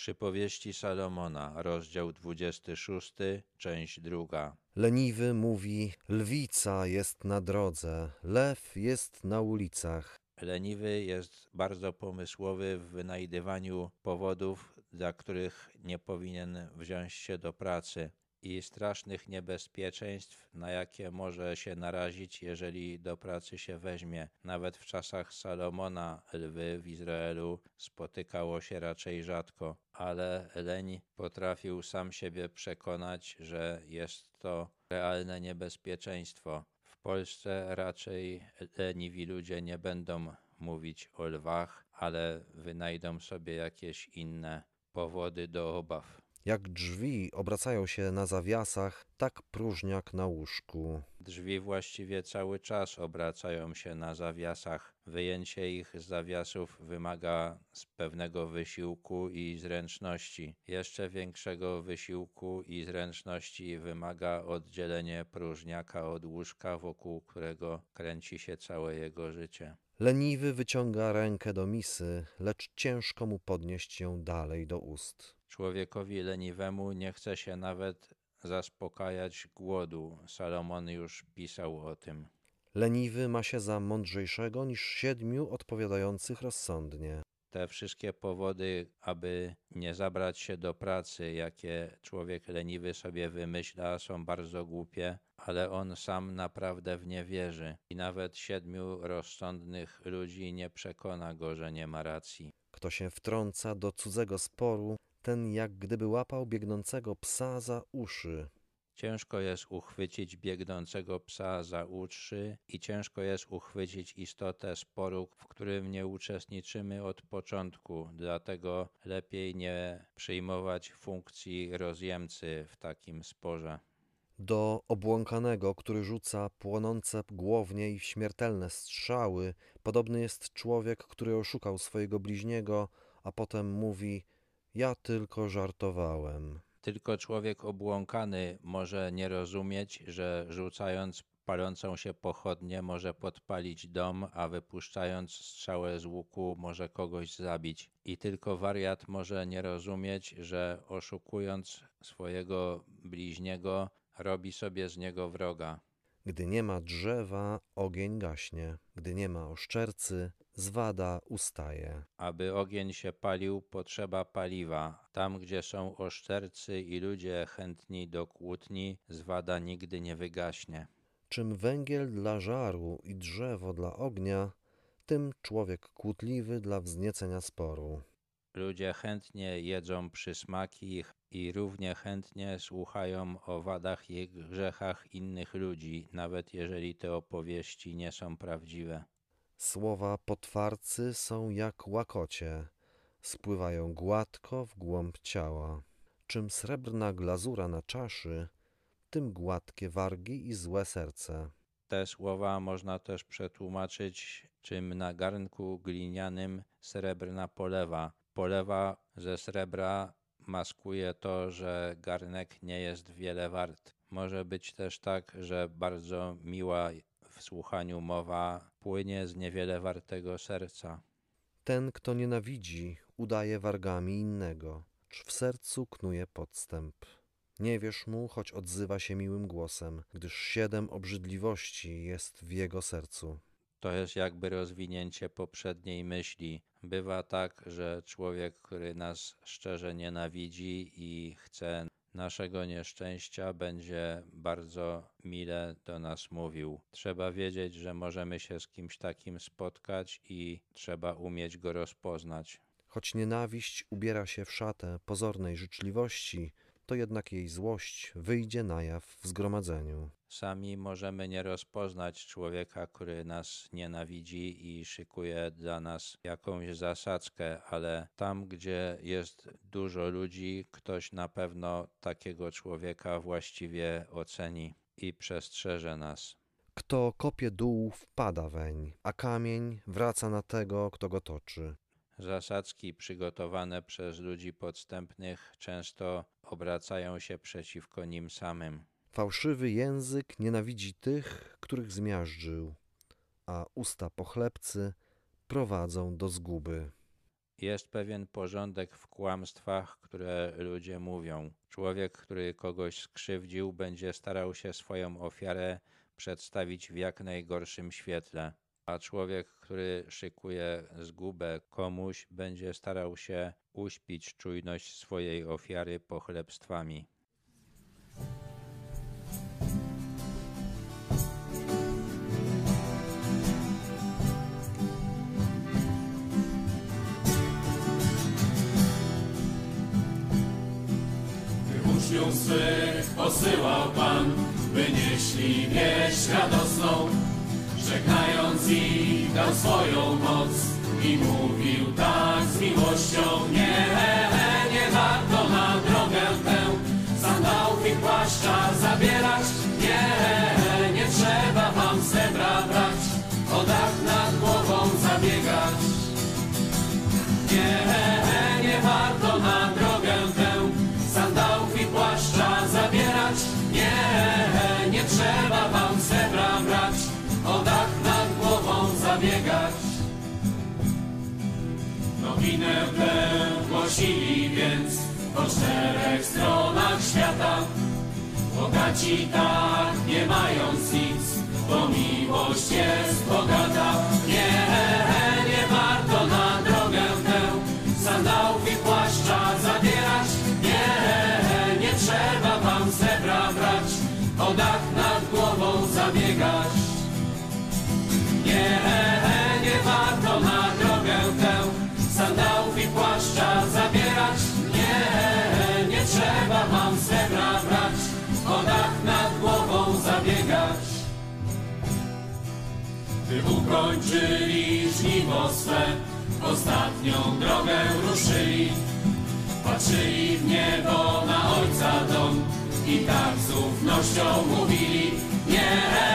Przypowieści Salomona, rozdział 26, część druga. Leniwy mówi: Lwica jest na drodze, lew jest na ulicach. Leniwy jest bardzo pomysłowy w wynajdywaniu powodów, dla których nie powinien wziąć się do pracy i strasznych niebezpieczeństw, na jakie może się narazić, jeżeli do pracy się weźmie. Nawet w czasach Salomona lwy w Izraelu spotykało się raczej rzadko, ale leń potrafił sam siebie przekonać, że jest to realne niebezpieczeństwo. W Polsce raczej leniwi ludzie nie będą mówić o lwach, ale wynajdą sobie jakieś inne powody do obaw. Jak drzwi obracają się na zawiasach, tak próżniak na łóżku. Drzwi właściwie cały czas obracają się na zawiasach. Wyjęcie ich z zawiasów wymaga z pewnego wysiłku i zręczności. Jeszcze większego wysiłku i zręczności wymaga oddzielenie próżniaka od łóżka, wokół którego kręci się całe jego życie. Leniwy wyciąga rękę do misy, lecz ciężko mu podnieść ją dalej do ust. Człowiekowi leniwemu nie chce się nawet zaspokajać głodu. Salomon już pisał o tym. Leniwy ma się za mądrzejszego niż siedmiu odpowiadających rozsądnie. Te wszystkie powody, aby nie zabrać się do pracy, jakie człowiek leniwy sobie wymyśla, są bardzo głupie, ale on sam naprawdę w nie wierzy. I nawet siedmiu rozsądnych ludzi nie przekona go, że nie ma racji. Kto się wtrąca do cudzego sporu, ten jak gdyby łapał biegnącego psa za uszy. Ciężko jest uchwycić biegnącego psa za uszy i ciężko jest uchwycić istotę sporu, w którym nie uczestniczymy od początku, dlatego lepiej nie przyjmować funkcji rozjemcy w takim sporze. Do obłąkanego, który rzuca płonące głownie i śmiertelne strzały, podobny jest człowiek, który oszukał swojego bliźniego, a potem mówi: Ja tylko żartowałem. Tylko człowiek obłąkany może nie rozumieć, że rzucając palącą się pochodnię może podpalić dom, a wypuszczając strzałę z łuku może kogoś zabić. I tylko wariat może nie rozumieć, że oszukując swojego bliźniego robi sobie z niego wroga. Gdy nie ma drzewa, ogień gaśnie. Gdy nie ma oszczercy, zwada ustaje. Aby ogień się palił, potrzeba paliwa. Tam, gdzie są oszczercy i ludzie chętni do kłótni, zwada nigdy nie wygaśnie. Czym węgiel dla żaru i drzewo dla ognia, tym człowiek kłótliwy dla wzniecenia sporu. Ludzie chętnie jedzą przysmaki i równie chętnie słuchają o wadach i grzechach innych ludzi, nawet jeżeli te opowieści nie są prawdziwe. Słowa potwarcy są jak łakocie, spływają gładko w głąb ciała. Czym srebrna glazura na czaszy, tym gładkie wargi i złe serce. Te słowa można też przetłumaczyć, czym na garnku glinianym srebrna polewa. Polewa ze srebra maskuje to, że garnek nie jest wiele wart. Może być też tak, że bardzo miła w słuchaniu mowa płynie z niewiele wartego serca. Ten, kto nienawidzi, udaje wargami innego, cz w sercu knuje podstęp. Nie wierz mu, choć odzywa się miłym głosem, gdyż siedem obrzydliwości jest w jego sercu. To jest jakby rozwinięcie poprzedniej myśli. Bywa tak, że człowiek, który nas szczerze nienawidzi i chce naszego nieszczęścia, będzie bardzo mile do nas mówił. Trzeba wiedzieć, że możemy się z kimś takim spotkać i trzeba umieć go rozpoznać. Choć nienawiść ubiera się w szatę pozornej życzliwości, to jednak jej złość wyjdzie na jaw w zgromadzeniu. Sami możemy nie rozpoznać człowieka, który nas nienawidzi i szykuje dla nas jakąś zasadzkę, ale tam, gdzie jest dużo ludzi, ktoś na pewno takiego człowieka właściwie oceni i przestrzeże nas. Kto kopie dół, wpada weń, a kamień wraca na tego, kto go toczy. Zasadzki przygotowane przez ludzi podstępnych często obracają się przeciwko nim samym. Fałszywy język nienawidzi tych, których zmiażdżył, a usta pochlebcy prowadzą do zguby. Jest pewien porządek w kłamstwach, które ludzie mówią. Człowiek, który kogoś skrzywdził, będzie starał się swoją ofiarę przedstawić w jak najgorszym świetle, a człowiek, który szykuje zgubę komuś, będzie starał się uśpić czujność swojej ofiary pochlebstwami. Uczniów swych posyłał Pan, by nieśli wieść radosną, żegnając ich dał swoją moc i mówił tak z miłością. Nie Nowinę tę głosili więc po czterech stronach świata. Bogaci tak, nie mając nic, bo miłość jest bogata. Nie, nie warto na drogę tę sandałów i płaszcza zabierać. Nie, nie trzeba wam srebra brać, o dach nad głową zabiegać. Nie ukończyli żniwo swe, ostatnią drogę ruszyli. Patrzyli w niebo na Ojca dom i tak z ufnością mówili Nie,